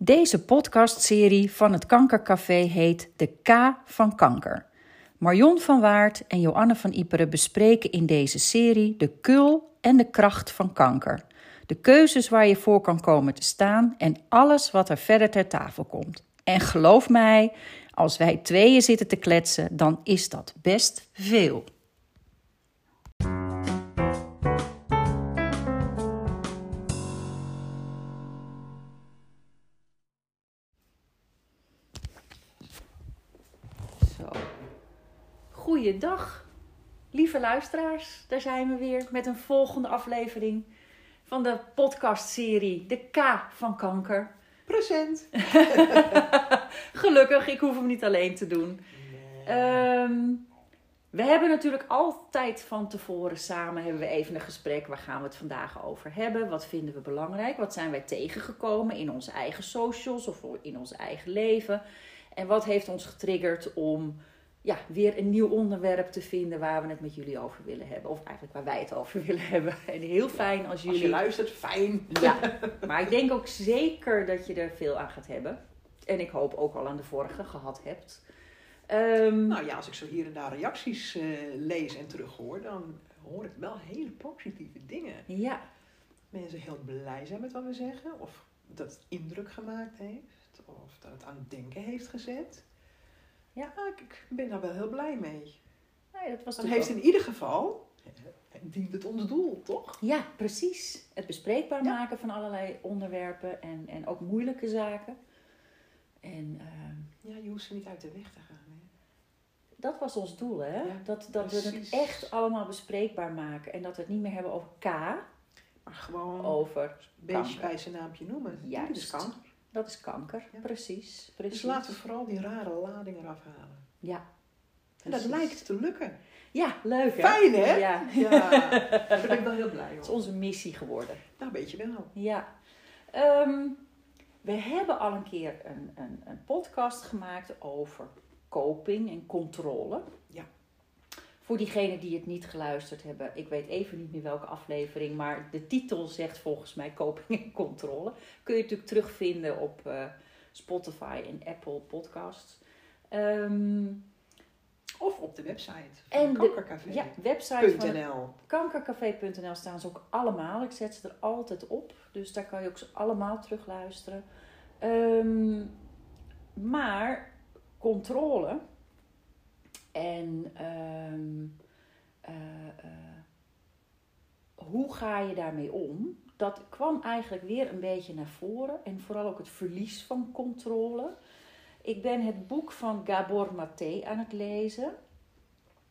Deze podcastserie van het Kankercafé heet De K van Kanker. Marion van Waard en Joanne van Iperen bespreken in deze serie de kul en de kracht van kanker. De keuzes waar je voor kan komen te staan en alles wat er verder ter tafel komt. En geloof mij, als wij tweeën zitten te kletsen, dan is dat best veel. Goeiedag, lieve luisteraars. Daar zijn we weer met een volgende aflevering van de podcastserie De K van Kanker. Present. Gelukkig, ik hoef hem niet alleen te doen. Ehm, we hebben natuurlijk altijd van tevoren samen hebben we even een gesprek. Waar gaan we het vandaag over hebben? Wat vinden we belangrijk? Wat zijn wij tegengekomen in onze eigen socials of in ons eigen leven? En wat heeft ons getriggerd om ja, weer een nieuw onderwerp te vinden waar we het met jullie over willen hebben? Of eigenlijk waar wij het over willen hebben. En heel fijn als jullie. Als je luistert, fijn. Ja, maar ik denk ook zeker dat je er veel aan gaat hebben. En ik hoop ook al aan de vorige gehad hebt. Ehm, Nou ja, als ik zo hier en daar reacties eh, lees en terughoor, dan hoor ik wel hele positieve dingen. ja, Mensen heel blij zijn met wat we zeggen, of dat het indruk gemaakt heeft, of dat het aan het denken heeft gezet. Ja. Nou, ik, ik ben daar wel heel blij mee. nee, dat was Dan heeft ook- in ieder geval, dient het ons doel, toch? Ja, precies. Het bespreekbaar Ja. maken van allerlei onderwerpen en, en ook moeilijke zaken. En ehm, Ja, je hoeft ze niet uit de weg te gaan. Hè? dat was ons doel, hè? Ja, dat dat we het echt allemaal bespreekbaar maken. En dat we het niet meer hebben over K, Maar gewoon over beetje bij zijn naampje noemen. Juist. Kanker. Dat is kanker. Ja. Precies, precies. Dus laten we vooral die rare lading eraf halen. Ja. En dat lijkt te lukken. Ja, leuk hè? Fijn, hè? Ja. Ja, daar ben ik wel heel blij Het is onze missie geworden. Nou, weet je wel. Ja. Ehm, we hebben al een keer een, een, een podcast gemaakt over coping en controle. Ja. Voor diegenen die het niet geluisterd hebben, ik weet even niet meer welke aflevering, maar de titel zegt volgens mij coping en controle. Kun je natuurlijk terugvinden op eh, Spotify en Apple Podcasts. Ehm, Of op de website En van kankercafé.nl. ja, website kankercafé.nl staan ze ook allemaal. Ik zet ze er altijd op. Dus daar kan je ook ze allemaal terugluisteren. Ehm, maar controle en ehm, eh, eh, hoe ga je daarmee om? Dat kwam eigenlijk weer een beetje naar voren. En vooral ook het verlies van controle. Ik ben het boek van Gabor Maté aan het lezen.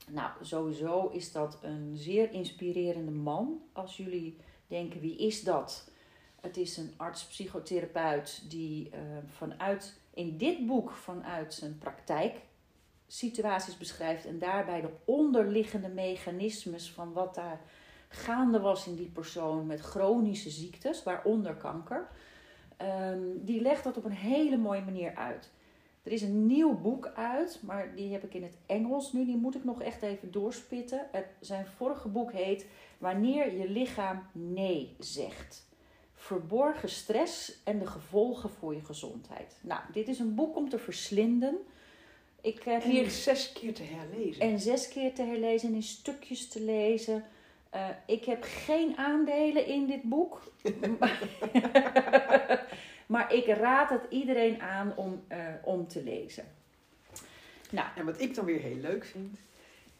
Nou, sowieso is dat een zeer inspirerende man. Als jullie denken, wie is dat? Het is een arts-psychotherapeut die eh, vanuit, in dit boek vanuit zijn praktijk situaties beschrijft en daarbij de onderliggende mechanismes van wat daar gaande was in die persoon met chronische ziektes, waaronder kanker. Ehm, die legt dat op een hele mooie manier uit. Er is een nieuw boek uit, maar die heb ik in het Engels nu. Die moet ik nog echt even doorspitten. Zijn vorige boek heet Wanneer je lichaam nee zegt. Verborgen stress en de gevolgen voor je gezondheid. Nou, dit is een boek om te verslinden. Ik heb En hier zes keer te herlezen. en zes keer te herlezen en in stukjes te lezen. Eh, ik heb geen aandelen in dit boek. maar ik raad het iedereen aan om, eh, om te lezen. Nou, En wat ik dan weer heel leuk vind,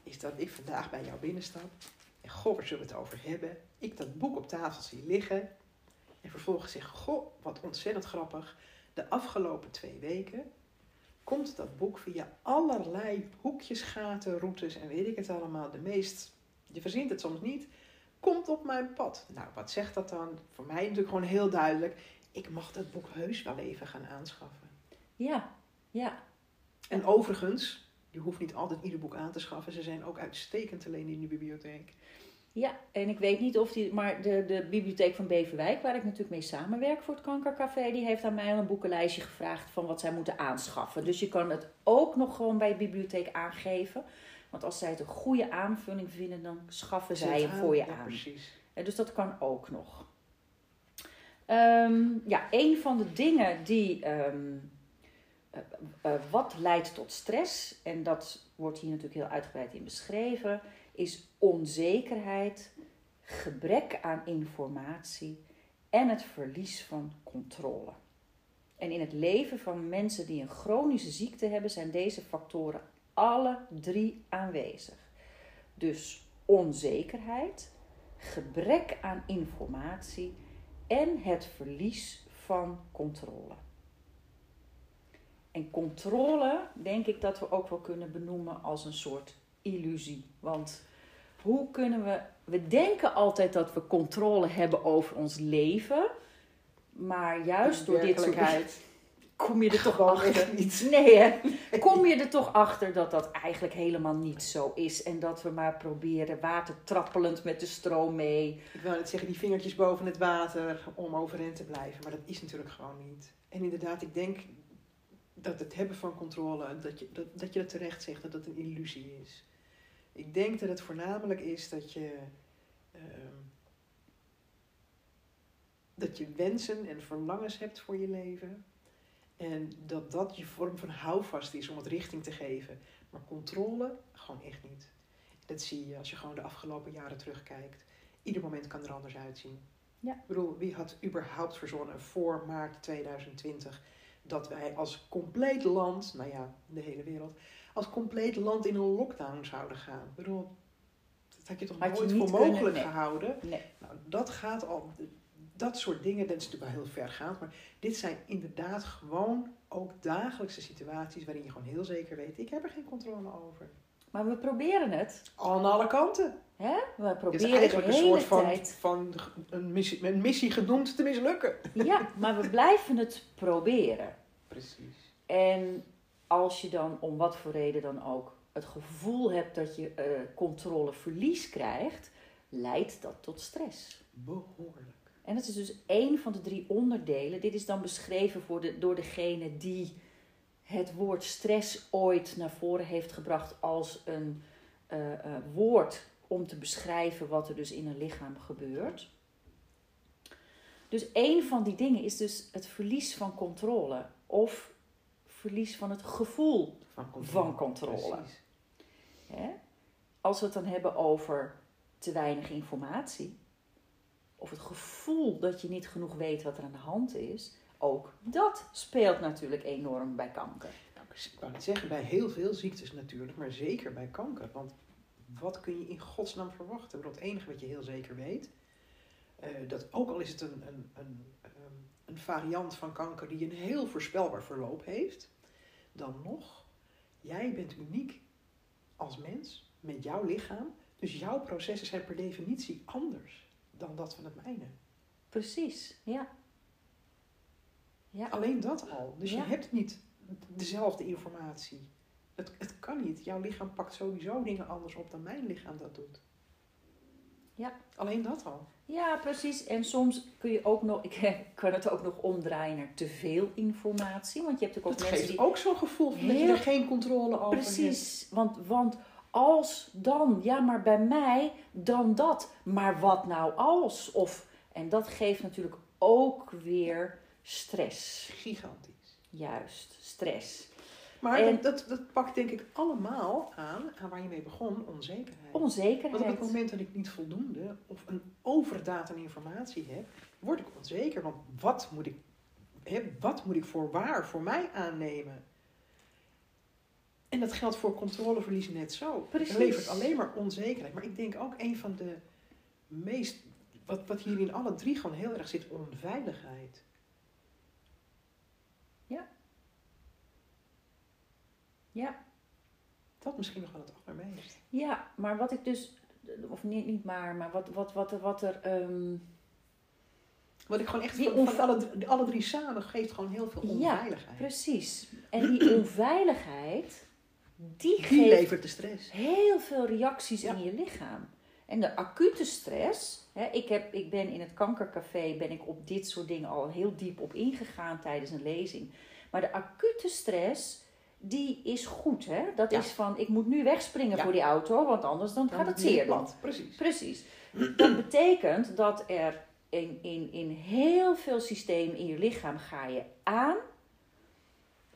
is dat ik vandaag bij jou binnenstap. En goh, waar zullen we het over hebben? Ik dat boek op tafel zie liggen. En vervolgens zeg, goh, wat ontzettend grappig. De afgelopen twee weken komt dat boek via allerlei hoekjes, gaten, routes en weet ik het allemaal. De meest, je verzint het soms niet, komt op mijn pad. Nou, wat zegt dat dan? Voor mij natuurlijk gewoon heel duidelijk. Ik mag dat boek heus wel even gaan aanschaffen. ja, ja, En overigens, je hoeft niet altijd ieder boek aan te schaffen. Ze zijn ook uitstekend te lenen in de bibliotheek. Ja. En ik weet niet of die, maar de, de bibliotheek van Beverwijk, waar ik natuurlijk mee samenwerk voor het Kankercafé, die heeft aan mij een boekenlijstje gevraagd van wat zij moeten aanschaffen. Dus je kan het ook nog gewoon bij de bibliotheek aangeven. Want als zij het een goede aanvulling vinden, dan schaffen zij hem voor je Ja, aan. precies. Eh, Dus dat kan ook nog. Ehm, ja, een van de dingen die. ehm, eh, eh, wat leidt tot stress, en dat wordt hier natuurlijk heel uitgebreid in beschreven, is onzekerheid, gebrek aan informatie en het verlies van controle. En in het leven van mensen die een chronische ziekte hebben, zijn deze factoren alle drie aanwezig. Dus onzekerheid, gebrek aan informatie en het verlies van controle. En controle denk ik dat we ook wel kunnen benoemen als een soort illusie. Want hoe kunnen we. We denken altijd dat we controle hebben over ons leven. Maar juist door dit soort kom je er toch Gewoon achter. niet. Nee, hè? Kom je er toch achter dat dat eigenlijk helemaal niet zo is. En dat we maar proberen water trappelend met de stroom mee. Ik wil net zeggen, die vingertjes boven het water om overeind te blijven. Maar dat is natuurlijk gewoon niet. En inderdaad, ik denk dat het hebben van controle, dat je dat, dat, je dat terecht zegt, dat dat een illusie is. Ik denk dat het voornamelijk is dat je, ehm, dat je wensen en verlangens hebt voor je leven. En dat dat je vorm van houvast is om het richting te geven. Maar controle gewoon echt niet. Dat zie je als je gewoon de afgelopen jaren terugkijkt. Ieder moment kan er anders uitzien. Ja. Ik bedoel, wie had überhaupt verzonnen voor maart 2020 dat wij als compleet land, nou ja, de hele wereld, als compleet land in een lockdown zouden gaan? Ik bedoel, dat had je toch Had nooit voor kunnen, mogelijk nee. gehouden? Nee. Nou, dat gaat al, dat soort dingen, dat is natuurlijk wel heel vergaand, maar dit zijn inderdaad gewoon ook dagelijkse situaties waarin je gewoon heel zeker weet, ik heb er geen controle over. Maar we proberen het. Aan alle kanten. Hè? We Het is proberen eigenlijk een soort van, tijd. van een, missie, een missie genoemd te mislukken. Ja, maar we blijven het proberen. Precies. En als je dan om wat voor reden dan ook het gevoel hebt dat je eh, controleverlies krijgt, leidt dat tot stress. Behoorlijk. En dat is dus één van de drie onderdelen. Dit is dan beschreven voor de, door degene die het woord stress ooit naar voren heeft gebracht als een eh, eh, woord om te beschrijven wat er dus in een lichaam gebeurt. Dus één van die dingen is dus het verlies van controle of verlies van het gevoel Van controle. van controle. Hè? Als we het dan hebben over te weinig informatie, of het gevoel dat je niet genoeg weet wat er aan de hand is, ook dat speelt natuurlijk enorm bij kanker. Nou, ik wou niet zeggen bij heel veel ziektes natuurlijk, maar zeker bij kanker. Want wat kun je in godsnaam verwachten? Bedoel, Het enige wat je heel zeker weet, eh, dat ook al is het een, een, een, ehm, een variant van kanker die een heel voorspelbaar verloop heeft, dan nog, jij bent uniek als mens met jouw lichaam. Dus jouw processen zijn per definitie anders dan dat van het mijne. Precies, ja. Ja, Alleen dat al. Dus Ja. je hebt niet dezelfde informatie. Het, het kan niet. Jouw lichaam pakt sowieso dingen anders op dan mijn lichaam dat doet. Ja. Alleen dat al. ja, precies. En soms kun je ook nog, ik kan het ook nog omdraaien naar te veel informatie. Want je hebt natuurlijk Dat ook mensen die ook zo'n gevoel van dat je er geen controle over hebt. Precies, want, want als dan, ja, maar bij mij dan dat. Maar wat nou als? Of, en dat geeft natuurlijk ook weer stress. Gigantisch. Juist, stress. Maar En- dat, dat, dat pakt denk ik allemaal aan, aan waar je mee begon, onzekerheid. Want op Onzekerheid. het moment dat ik niet voldoende of een overdaad aan informatie heb, word ik onzeker. Want wat moet ik, hè, wat moet ik voor waar voor mij aannemen? En dat geldt voor controleverlies net zo. Precies. Het levert alleen maar onzekerheid. Maar ik denk ook een van de meest, wat, wat hier in alle drie gewoon heel erg zit, onveiligheid. Ja. Dat misschien nog wel het allermeest. ja, maar wat ik dus, of niet, niet maar, maar wat, wat, wat, er- wat er, ehm, Wat ik gewoon echt Die van, alle, drie- alle drie samen geeft gewoon heel veel Ja, onveiligheid. precies. En die onveiligheid, die Die geeft levert de stress. heel veel reacties Ja. in je lichaam. En de acute stress, hè, ik, heb, ik ben in het kankercafé ben ik op dit soort dingen al heel diep op ingegaan tijdens een lezing. Maar de acute stress, die is goed. Hè? Dat Ja. is van, ik moet nu wegspringen Ja. voor die auto, want anders dan, gaat het zeer plat. Precies. Precies. Dat betekent dat er in, in, in heel veel systemen in je lichaam ga je aan.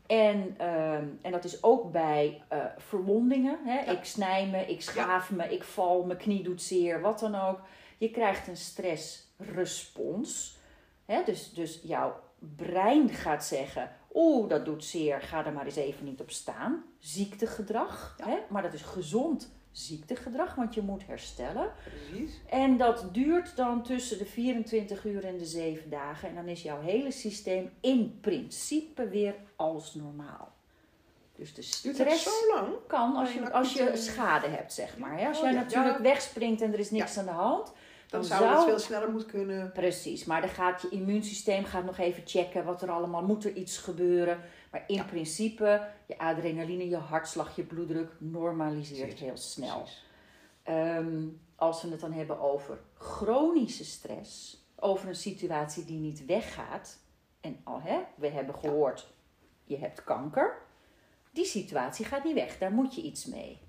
En, ehm, en dat is ook bij eh, verwondingen. Hè? Ja. Ik snij me, ik schaaf me, ik val, mijn knie doet zeer, wat dan ook. Je krijgt een stressrespons. Hè? Dus, dus jouw brein gaat zeggen: Oeh, dat doet zeer, ga er maar eens even niet op staan. Ziektegedrag. Ja. Hè? Maar dat is gezond ziektegedrag, want je moet herstellen. Precies. En dat duurt dan tussen de 24 uur en de 7 dagen. En dan is jouw hele systeem in principe weer als normaal. Dus de stress zo lang? kan als je, als je schade hebt, zeg maar. hè. Als Oh, jij natuurlijk wegspringt en er is niks aan de hand. Dan zou het veel sneller moeten kunnen. Precies, maar dan gaat je immuunsysteem gaat nog even checken wat er allemaal moet er iets gebeuren. Maar in Ja. principe, je adrenaline, je hartslag, je bloeddruk normaliseert Precies. heel snel. Ehm, als we het dan hebben over chronische stress, over een situatie die niet weggaat. En al, hè, we hebben gehoord, je hebt kanker. Die situatie gaat niet weg, daar moet je iets mee.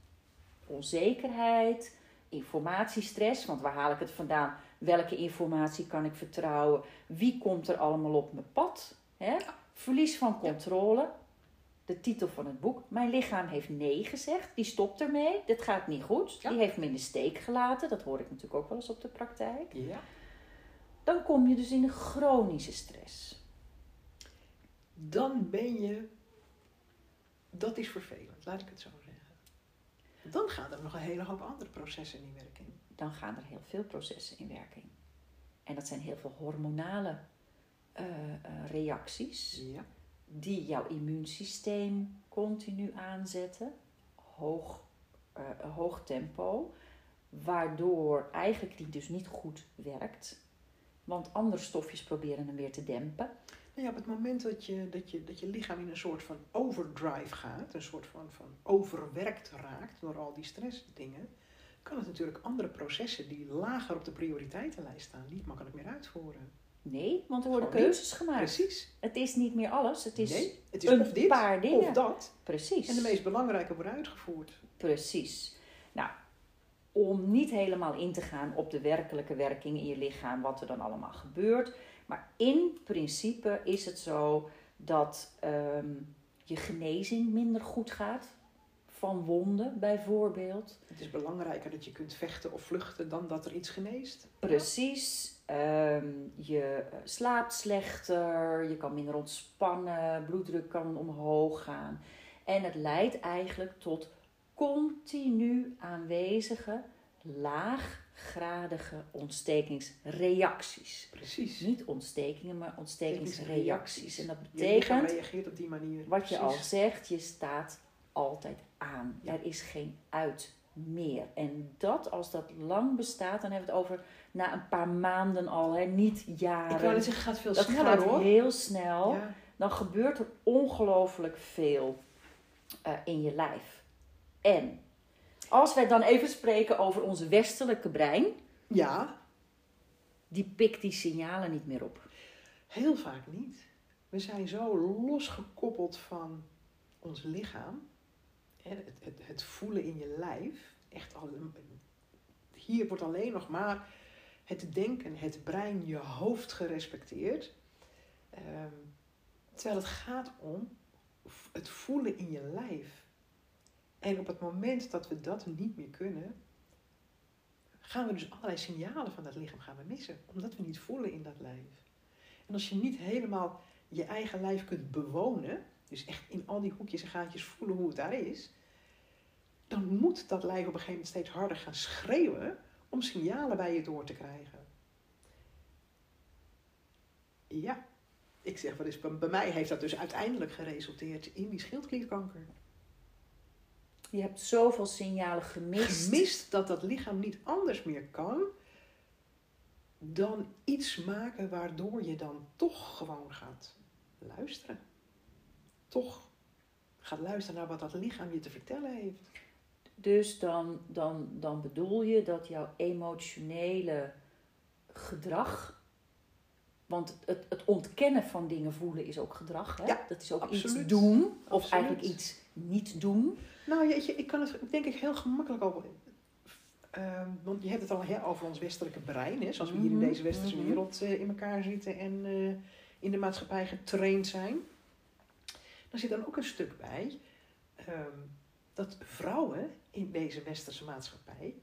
Onzekerheid, informatiestress, want waar haal ik het vandaan? Welke informatie kan ik vertrouwen? Wie komt er allemaal op mijn pad? Hè? Verlies van controle. De titel van het boek. Mijn lichaam heeft nee gezegd. Die stopt ermee. Dit gaat niet goed. Die heeft me in de steek gelaten. Dat hoor ik natuurlijk ook wel eens op de praktijk. Ja. Dan kom je dus in de chronische stress. Dan ben je. Dat is vervelend, laat ik het zo. Dan gaan er nog een hele hoop andere processen in werking. Dan gaan er heel veel processen in werking. En dat zijn heel veel hormonale eh, eh, reacties. Ja. die jouw immuunsysteem continu aanzetten, hoog, eh, hoog tempo, waardoor eigenlijk die dus niet goed werkt. Want andere stofjes proberen hem weer te dempen. Nou ja, op het moment dat je, dat, je, dat je lichaam in een soort van overdrive gaat, een soort van, van overwerkt raakt door al die stressdingen, kan het natuurlijk andere processen die lager op de prioriteitenlijst staan, niet makkelijk meer uitvoeren. Nee, want er worden Gewoon niet. keuzes gemaakt. Precies. Het is niet meer alles, het is nee, het is een of dit paar dingen. of dat. precies. En de meest belangrijke worden uitgevoerd. Precies. Nou, om niet helemaal in te gaan op de werkelijke werking in je lichaam, wat er dan allemaal gebeurt. Maar in principe is het zo dat ehm, je genezing minder goed gaat. Van wonden bijvoorbeeld. Het is belangrijker dat je kunt vechten of vluchten dan dat er iets geneest. Precies. Ehm, je slaapt slechter, je kan minder ontspannen, bloeddruk kan omhoog gaan. En het leidt eigenlijk tot continu aanwezige, laaggradige ontstekingsreacties. Precies. Niet ontstekingen, maar ontstekingsreacties. En dat Je betekent, reageert op die manier. wat je al zegt, je staat altijd aan. Ja. Er is geen uit meer. En dat, als dat lang bestaat, dan hebben we het over na een paar maanden al, hè, niet jaren. Ik wou net zeggen, gaat veel dat sneller gaat hoor. heel snel. Ja. Dan gebeurt er ongelooflijk veel eh, in je lijf. En als wij dan even spreken over onze westelijke brein, ja, die pikt die signalen niet meer op. heel vaak niet. We zijn zo losgekoppeld van ons lichaam. Het, het, het voelen in je lijf. Echt al, hier wordt alleen nog maar het denken, het brein, je hoofd gerespecteerd. Ehm, terwijl het gaat om het voelen in je lijf. En op het moment dat we dat niet meer kunnen, gaan we dus allerlei signalen van dat lichaam gaan we missen. Omdat we niet voelen in dat lijf. En als je niet helemaal je eigen lijf kunt bewonen, dus echt in al die hoekjes en gaatjes voelen hoe het daar is, dan moet dat lijf op een gegeven moment steeds harder gaan schreeuwen om signalen bij je door te krijgen. Ja, ik zeg wel eens, bij mij heeft dat dus uiteindelijk geresulteerd in die schildklierkanker. Je hebt zoveel signalen gemist. Gemist dat dat lichaam niet anders meer kan dan iets maken waardoor je dan toch gewoon gaat luisteren. Toch gaat luisteren naar wat dat lichaam je te vertellen heeft. Dus dan, dan, dan bedoel je dat jouw emotionele gedrag. Want het, het ontkennen van dingen voelen is ook gedrag. Hè? Ja, dat is ook absoluut. iets doen. Of Absoluut. eigenlijk iets niet doen. Nou, jeetje, ik kan het denk ik heel gemakkelijk al ehm, want je hebt het al hè, over ons westelijke brein, hè, zoals we hier in Mhm, deze westerse mhm. wereld eh, in elkaar zitten en eh, in de maatschappij getraind zijn. Daar zit dan ook een stuk bij ehm, dat vrouwen in deze westerse maatschappij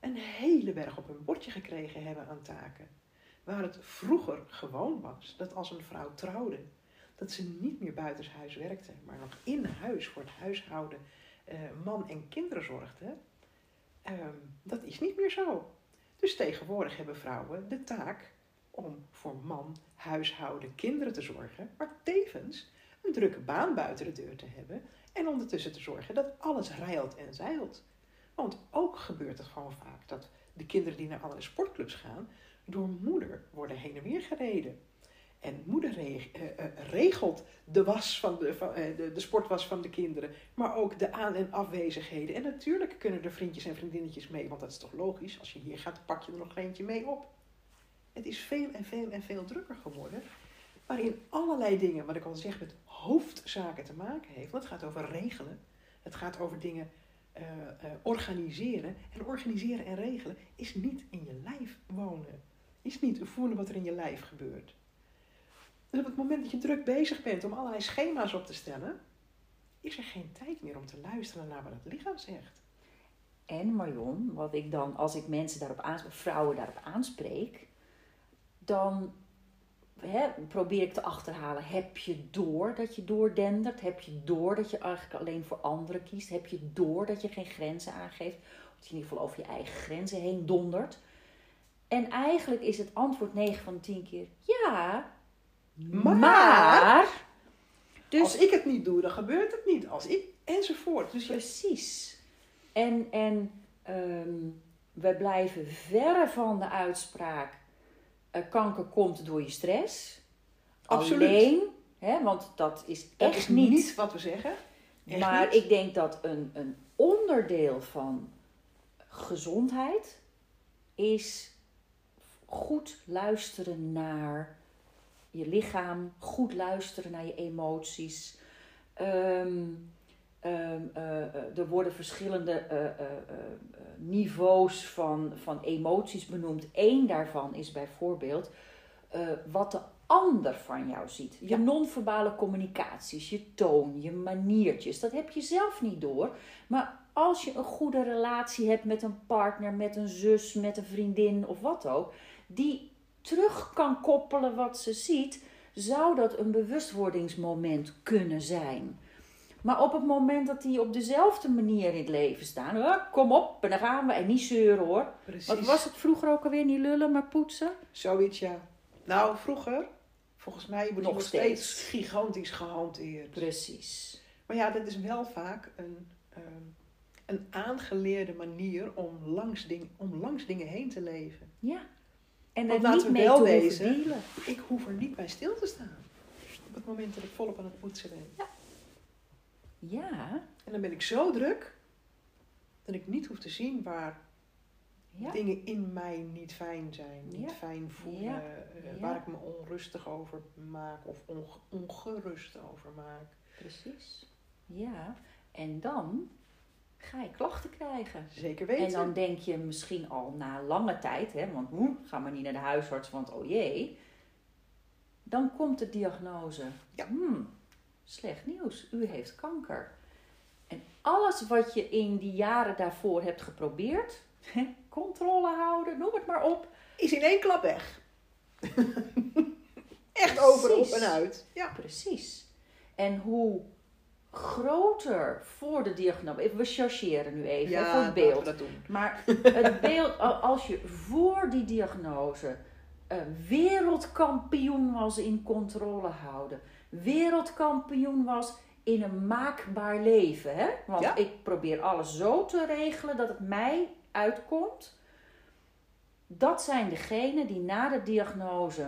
een hele berg op hun bordje gekregen hebben aan taken. Waar het vroeger gewoon was dat als een vrouw trouwde, dat ze niet meer buitenshuis werkte, maar nog in huis voor het huishouden eh, man en kinderen zorgde. Ehm, dat is niet meer zo. Dus tegenwoordig hebben vrouwen de taak om voor man, huishouden, kinderen te zorgen, maar tevens een drukke baan buiten de deur te hebben en ondertussen te zorgen dat alles rijlt en zeilt. Want ook gebeurt het gewoon vaak dat de kinderen die naar andere sportclubs gaan, door moeder worden heen en weer gereden. En moeder eh, eh, regelt de, was van de, van, eh, de, sportwas van de kinderen, maar ook de aan- en afwezigheden. En natuurlijk kunnen er vriendjes en vriendinnetjes mee, want dat is toch logisch. Als je hier gaat, pak je er nog eentje mee op. Het is veel en veel en veel drukker geworden, waarin allerlei dingen, wat ik al zeg, met hoofdzaken te maken heeft. Want het gaat over regelen, het gaat over dingen organiseren. En organiseren en regelen is niet in je lijf wonen. Is niet voelen wat er in je lijf gebeurt. Dus op het moment dat je druk bezig bent om allerlei schema's op te stellen, is er geen tijd meer om te luisteren naar wat het lichaam zegt. En Marion, wat ik dan, als ik mensen daarop aanspreek, vrouwen daarop aanspreek, dan hè, probeer ik te achterhalen, heb je door dat je doordendert? Heb je door dat je eigenlijk alleen voor anderen kiest? Heb je door dat je geen grenzen aangeeft? Of je in ieder geval over je eigen grenzen heen dondert? En eigenlijk is het antwoord 9 van de 10 keer ja, Maar- maar dus Als ik het niet doe, dan gebeurt het niet. Als ik, enzovoort. Dus Precies. En, en ehm, we blijven verre van de uitspraak: eh, kanker komt door je stress. Absoluut. Alleen, hè, want dat is dat echt is niet. niet wat we zeggen. Echt maar niet. ik denk dat een, een onderdeel van gezondheid is goed luisteren naar je lichaam, goed luisteren naar je emoties. Ehm, ehm, eh, eh, er worden verschillende eh, niveaus van, van emoties benoemd. Eén daarvan is bijvoorbeeld wat de ander van jou ziet. Je Ja. non-verbale communicaties, je toon, je maniertjes. Dat heb je zelf niet door. Maar als je een goede relatie hebt met een partner, met een zus, met een vriendin of wat ook, die terug kan koppelen wat ze ziet, zou dat een bewustwordingsmoment kunnen zijn. Maar op het moment dat die op dezelfde manier in het leven staan, "Huh, kom op en dan gaan we en niet zeuren hoor. Precies. Wat was het vroeger ook alweer? Niet lullen, maar poetsen? Zoiets, ja. Nou, vroeger, volgens mij wordt Nog nog steeds steeds. gigantisch gehanteerd. Precies. Maar ja, dat is wel vaak een, ehm, een aangeleerde manier om langs, ding, om langs dingen heen te leven. Ja. En Want laten niet we wel wezen. Ik hoef er niet bij stil te staan. Op het moment dat ik volop aan het poetsen ben. Ja, En dan ben ik zo druk dat ik niet hoef te zien waar ja. dingen in mij niet fijn zijn, niet Ja. fijn voelen, Ja. eh, Ja. waar ik me onrustig over maak of onge- ongerust over maak. Precies. Ja. En dan ga je klachten krijgen. Zeker weten. En dan denk je misschien al na lange tijd, hè, want hm, ga maar niet naar de huisarts, want oh jee. Dan komt de diagnose. Ja. Hmm, slecht nieuws, u heeft kanker. En alles wat je in die jaren daarvoor hebt geprobeerd, controle houden, noem het maar op, Is in één klap weg. Echt over, op en uit. Ja. Precies. En hoe groter voor de diagnose. We chargeren nu even voor het beeld. we dat doen. Maar het beeld, al- als je voor die diagnose eh, wereldkampioen was in controle houden, wereldkampioen was in een maakbaar leven. Hè? Want Ja. ik probeer alles zo te regelen dat het mij uitkomt. Dat zijn degenen die na de diagnose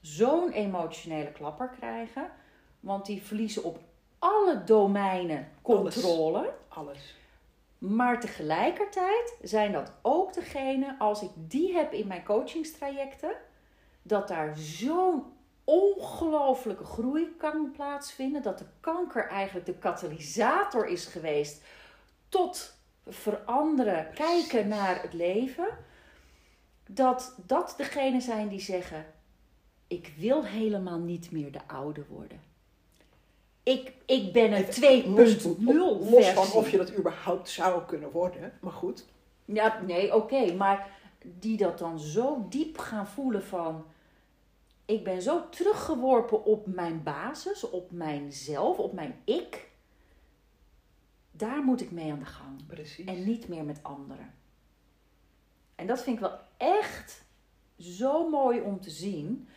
zo'n emotionele klapper krijgen. Want die verliezen op alle domeinen controle. Alles. Maar tegelijkertijd zijn dat ook degenen, als ik die heb in mijn coachingstrajecten, dat daar zo'n ongelofelijke groei kan plaatsvinden. Dat de kanker eigenlijk de katalysator is geweest tot veranderen, kijken naar het leven, dat dat degene zijn die zeggen: Ik wil helemaal niet meer de oude worden. Ik, ik ben een 2.0 Los van of je dat überhaupt zou kunnen worden. Maar goed. Ja, nee, oké, maar die dat dan zo diep gaan voelen van... Ik ben zo teruggeworpen op mijn basis, op mijzelf, op mijn ik. Daar moet ik mee aan de gang. Precies. En niet meer met anderen. En dat vind ik wel echt zo mooi om te zien.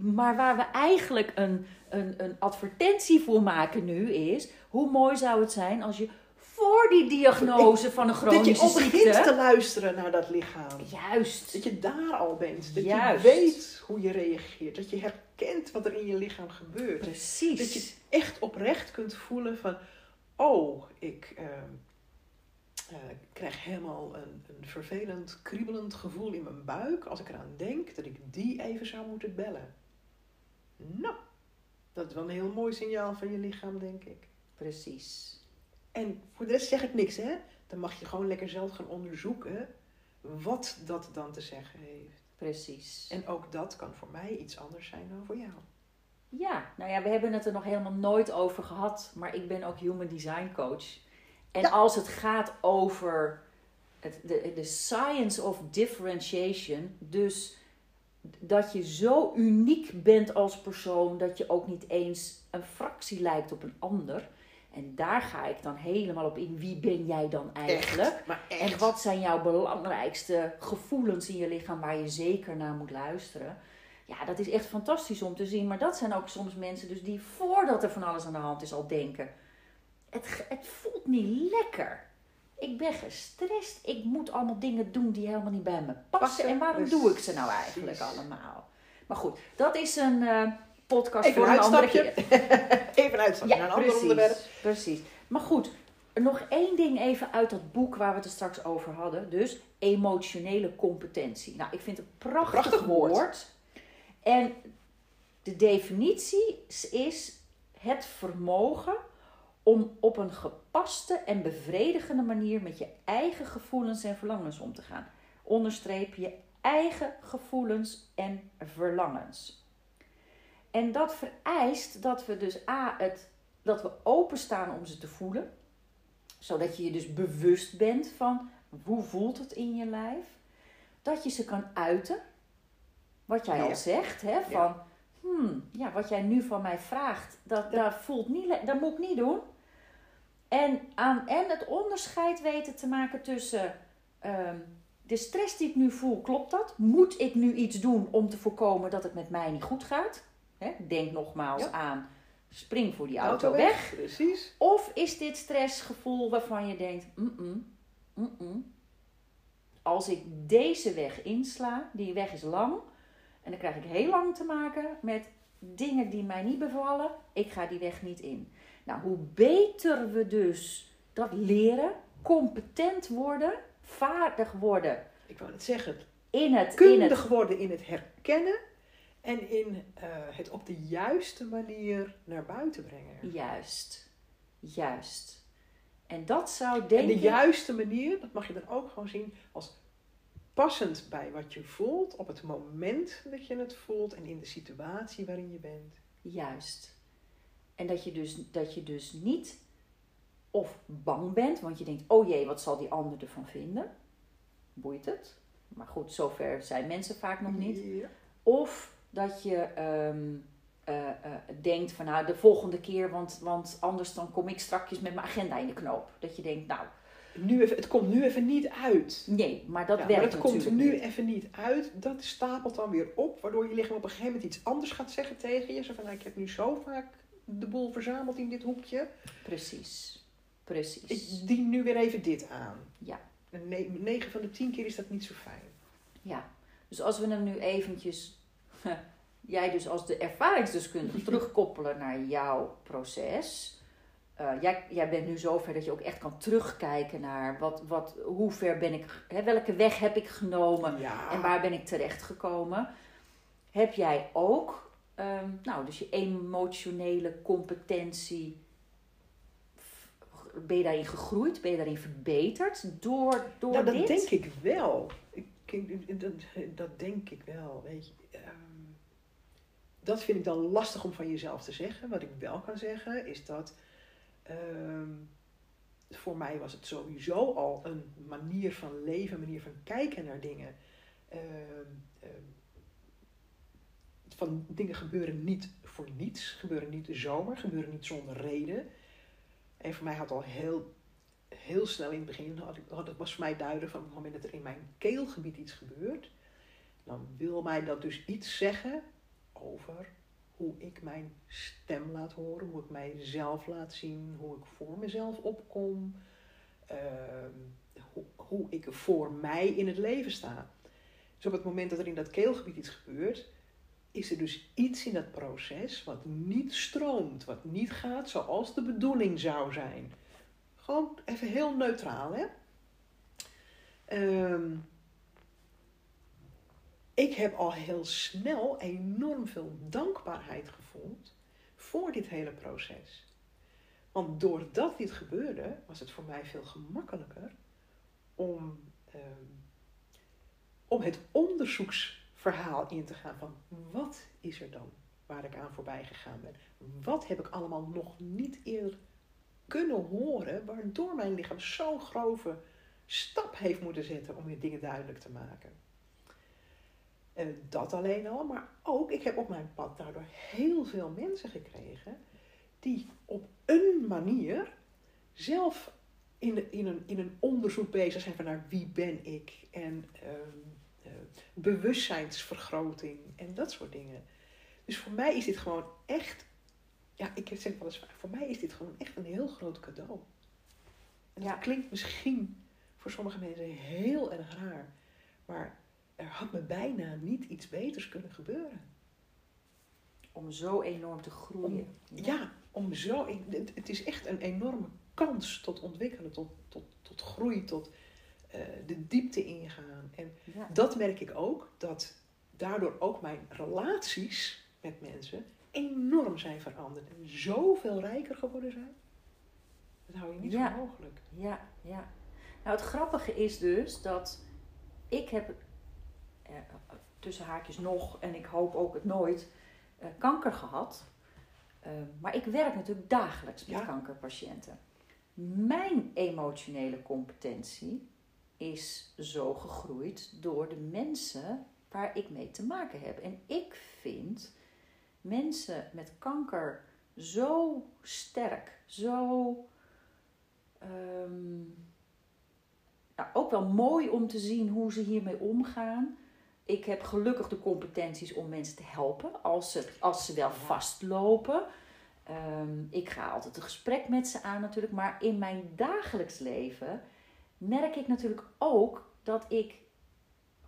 Maar waar we eigenlijk een, een, een advertentie voor maken nu is... Hoe mooi zou het zijn als je voor die diagnose van een dat je chronische al begint ziekte... te luisteren naar dat lichaam. Juist. Dat je daar al bent. Dat Juist. je weet hoe je reageert. Dat je herkent wat er in je lichaam gebeurt. Precies. Dat je echt oprecht kunt voelen van... Oh, ik eh, eh, krijg helemaal een, een vervelend, kriebelend gevoel in mijn buik... als ik eraan denk dat ik die even zou moeten bellen. Nou, dat is wel een heel mooi signaal van je lichaam, denk ik. Precies. En voor de rest zeg ik niks, hè. Dan mag je gewoon lekker zelf gaan onderzoeken wat dat dan te zeggen heeft. Precies. En ook dat kan voor mij iets anders zijn dan voor jou. Ja, nou ja, we hebben het er nog helemaal nooit over gehad, maar ik ben ook human design coach. En Ja. als het gaat over het, de, de science of differentiation, dus dat je zo uniek bent als persoon dat je ook niet eens een fractie lijkt op een ander. En daar ga ik dan helemaal op in. Wie ben jij dan eigenlijk? Echt, maar echt. En wat zijn jouw belangrijkste gevoelens in je lichaam waar je zeker naar moet luisteren? Ja, dat is echt fantastisch om te zien. Maar dat zijn ook soms mensen dus die voordat er van alles aan de hand is al denken. Het, het voelt niet lekker. Ik ben gestrest. Ik moet allemaal dingen doen die helemaal niet bij me passen. En waarom doe ik ze nou eigenlijk allemaal? Maar goed, dat is een eh, podcast Even voor een een andere keer. Even een uitstapje naar een ander onderwerp. Precies. Maar goed, nog één ding even uit dat boek waar we het er straks over hadden. Dus emotionele competentie. Nou, ik vind het een prachtig, Prachtig woord. woord. En de definitie is het vermogen om op een gepaste en bevredigende manier met je eigen gevoelens en verlangens om te gaan. Onderstreep je eigen gevoelens en verlangens. En dat vereist dat we dus A, het, dat we openstaan om ze te voelen. Zodat je je dus bewust bent van hoe voelt het in je lijf. Dat je ze kan uiten. Wat jij Ja. al zegt, hè, van hmm, ja, wat jij nu van mij vraagt, dat, Ja. dat voelt niet, dat moet ik niet doen. En, aan, en het onderscheid weten te maken tussen ehm, de stress die ik nu voel, klopt dat? Moet ik nu iets doen om te voorkomen dat het met mij niet goed gaat? Denk nogmaals Ja. aan, spring voor die auto, weg. Precies. Of is dit stressgevoel waarvan je denkt, als ik deze weg insla, die weg is lang, en dan krijg ik heel lang te maken met dingen die mij niet bevallen, ik ga die weg niet in. Nou, hoe beter we dus dat leren, competent worden, vaardig worden Ik wou het zeggen. in het, in Kundig het worden in het herkennen. En in eh, het op de juiste manier naar buiten brengen. juist, juist. En dat zou En denk de ik... juiste manier, dat mag je dan ook gewoon zien als passend bij wat je voelt. Op het moment dat je het voelt en in de situatie waarin je bent. Juist. En dat je, dus, dat je dus niet of bang bent, want je denkt, oh jee, wat zal die ander ervan vinden? Boeit het? Maar goed, zover zijn mensen vaak nog niet. Ja. Of dat je ehm, eh, eh, denkt van nou, de volgende keer, want, want anders dan kom ik strakjes met mijn agenda in de knoop. Dat je denkt, nou, Nu even, het komt nu even niet uit. nee, maar dat Ja, werkt maar het komt nu niet. even niet uit. Dat stapelt dan weer op, waardoor je lichaam op een gegeven moment iets anders gaat zeggen tegen je. Zo van, nou, ik heb nu zo vaak de boel verzameld in dit hoekje. Precies, precies. Ik dien nu weer even dit aan. Ja. En 9 van de 10 keer is dat niet zo fijn. Ja, dus als we hem nu eventjes, jij dus als de ervaringsdeskundige terugkoppelen naar jouw proces. Eh, jij, jij bent nu zover dat je ook echt kan terugkijken naar wat, wat, hoe ver ben ik, hè, welke weg heb ik genomen Ja. en waar ben ik terechtgekomen. Heb jij ook, ehm, nou, dus je emotionele competentie ben je daarin gegroeid? Ben je daarin verbeterd door, door nou, dat dit? denk ik wel. Ik, dat, dat denk ik wel. Weet je. Ehm, dat vind ik dan lastig om van jezelf te zeggen. Wat ik wel kan zeggen is dat ehm, voor mij was het sowieso al een manier van leven, een manier van kijken naar dingen. Van dingen gebeuren niet voor niets, gebeuren niet zomaar, gebeuren niet zonder reden. En voor mij had al heel, heel snel in het begin, had ik, had, het was voor mij duidelijk van het moment dat er in mijn keelgebied iets gebeurt, dan wil mij dat dus iets zeggen over hoe ik mijn stem laat horen, hoe ik mijzelf laat zien, hoe ik voor mezelf opkom, ehm, hoe, hoe ik voor mij in het leven sta. Dus op het moment dat er in dat keelgebied iets gebeurt, is er dus iets in dat proces wat niet stroomt, wat niet gaat zoals de bedoeling zou zijn. Gewoon even heel neutraal, hè? Ehm, ik heb al heel snel enorm veel dankbaarheid gevoeld voor dit hele proces. Want doordat dit gebeurde, was het voor mij veel gemakkelijker om, ehm, om het onderzoeksverhaal in te gaan van wat is er dan waar ik aan voorbij gegaan ben? Wat heb ik allemaal nog niet eerder kunnen horen, waardoor mijn lichaam zo'n grove stap heeft moeten zetten om je dingen duidelijk te maken? En dat alleen al, maar ook, ik heb op mijn pad daardoor heel veel mensen gekregen die op een manier zelf in, in, een, in een onderzoek bezig zijn van naar wie ben ik en ehm, eh, bewustzijnsvergroting en dat soort dingen. Dus voor mij is dit gewoon echt, ja, ik zeg wel eens vaak, voor mij is dit gewoon echt een heel groot cadeau. En dat Ja. klinkt misschien voor sommige mensen heel erg raar, maar er had me bijna niet iets beters kunnen gebeuren. Om zo enorm te groeien. Ja, om zo. het is echt een enorme kans tot ontwikkelen, tot, tot, tot groei, tot eh, de diepte ingaan. En Ja. dat merk ik ook, dat daardoor ook mijn relaties met mensen enorm zijn veranderd. En zoveel rijker geworden zijn. Dat hou je niet Ja. voor mogelijk. Ja, ja. Nou, het grappige is dus dat ik heb eh, tussen haakjes nog en ik hoop ook het nooit eh, kanker gehad. Eh, maar ik werk natuurlijk dagelijks met Ja. kankerpatiënten. Mijn emotionele competentie is zo gegroeid door de mensen waar ik mee te maken heb. En ik vind mensen met kanker zo sterk, zo ehm, nou, ook wel mooi om te zien hoe ze hiermee omgaan. Ik heb gelukkig de competenties om mensen te helpen als ze, als ze wel vastlopen. Ehm, ik ga altijd een gesprek met ze aan natuurlijk. Maar in mijn dagelijks leven merk ik natuurlijk ook dat ik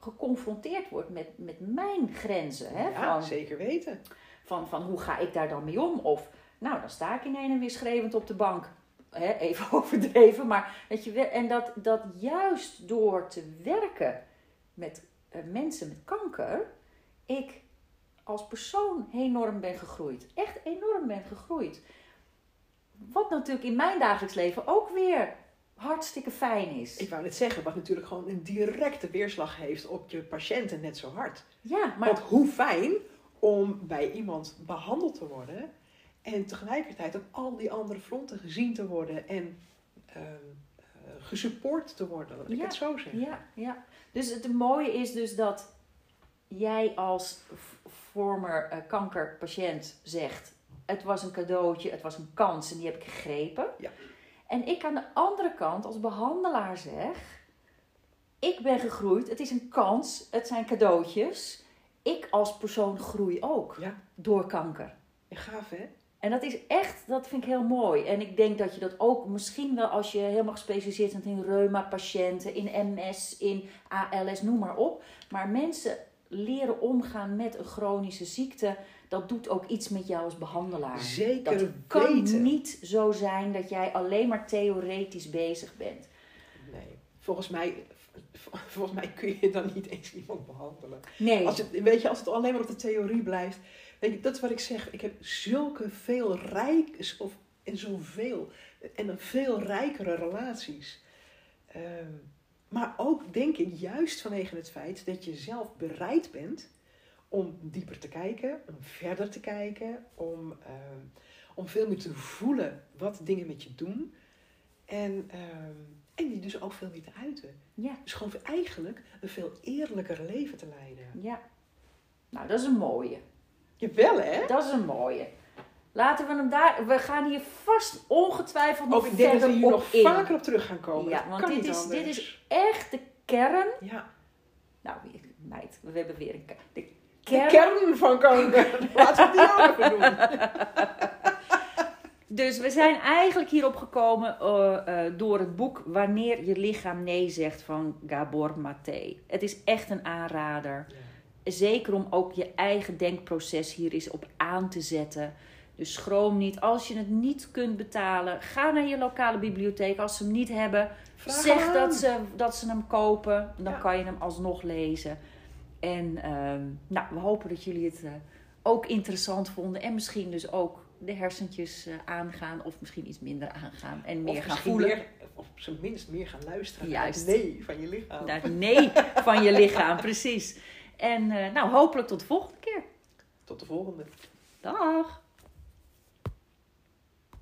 geconfronteerd word met, met mijn grenzen. Hè? ja, van, zeker weten. van, van hoe ga ik daar dan mee om? Of nou, dan sta ik in een en weer schreeuwend op de bank. Hè, even overdreven, maar dat je wel- en dat, dat juist door te werken met eh, mensen met kanker, ik als persoon enorm ben gegroeid. Echt enorm ben gegroeid. Wat natuurlijk in mijn dagelijks leven ook weer hartstikke fijn is. Ik wou net zeggen, wat natuurlijk gewoon een directe weerslag heeft op je patiënten net zo hard. ja, maar Want hoe fijn om bij iemand behandeld te worden en tegelijkertijd op al die andere fronten gezien te worden en ehm, eh, gesupport te worden, laat ik Ja, het zo zeggen. Ja, ja. Dus het mooie is dus dat jij als former eh, kankerpatiënt zegt: het was een cadeautje, het was een kans en die heb ik gegrepen. Ja. En ik aan de andere kant als behandelaar zeg: ik ben gegroeid, het is een kans, het zijn cadeautjes. Ik als persoon groei ook Ja, door kanker. ja, gaaf hè? En dat is echt, dat vind ik heel mooi. En ik denk dat je dat ook misschien wel als je helemaal gespecialiseerd bent in reuma-patiënten, in MS, in ALS, noem maar op. Maar mensen leren omgaan met een chronische ziekte, dat doet ook iets met jou als behandelaar. Zeker Dat kan weten. niet zo zijn dat jij alleen maar theoretisch bezig bent. Nee, volgens mij, volgens mij kun je dan niet eens iemand behandelen. Nee, Als het, weet je, als het alleen maar op de theorie blijft. Weet je, dat is wat ik zeg. Ik heb zulke veel rijk, of En zoveel. En een veel rijkere relaties. Ehm, maar ook denk ik juist vanwege het feit dat je zelf bereid bent om dieper te kijken, om verder te kijken, om, ehm, om veel meer te voelen wat dingen met je doen. En, ehm, en die dus ook veel meer te uiten. Ja. Dus gewoon eigenlijk een veel eerlijker leven te leiden. Ja. Nou, dat is een mooie. Jawel hè? Dat is een mooie. Laten we hem daar... We gaan hier vast ongetwijfeld nog Ook ik denk dat we verder hier op nog in. vaker op terug gaan komen. Ja, Dat want kan dit niet is, dit is echt de kern. Ja. Nou, meid, we hebben weer een De kern. kern van kanker. Laten we die ook even doen. Dus we zijn eigenlijk hierop gekomen eh, eh, door het boek Wanneer je lichaam nee zegt van Gabor Maté. Het is echt een aanrader. Zeker om ook je eigen denkproces hier eens op aan te zetten. Dus schroom niet. Als je het niet kunt betalen, ga naar je lokale bibliotheek. Als ze hem niet hebben, Vraag zeg dat ze, dat ze hem kopen. Dan Ja. kan je hem alsnog lezen. En ehm, nou, we hopen dat jullie het eh, ook interessant vonden. En misschien dus ook de hersentjes eh, aangaan. Of misschien iets minder aangaan. En meer Of gaan voelen. meer, of op zijn minst meer gaan luisteren Juist. naar het nee van je lichaam. Naar het nee van je lichaam, precies. En eh, nou, hopelijk tot de volgende keer. Tot de volgende. Dag!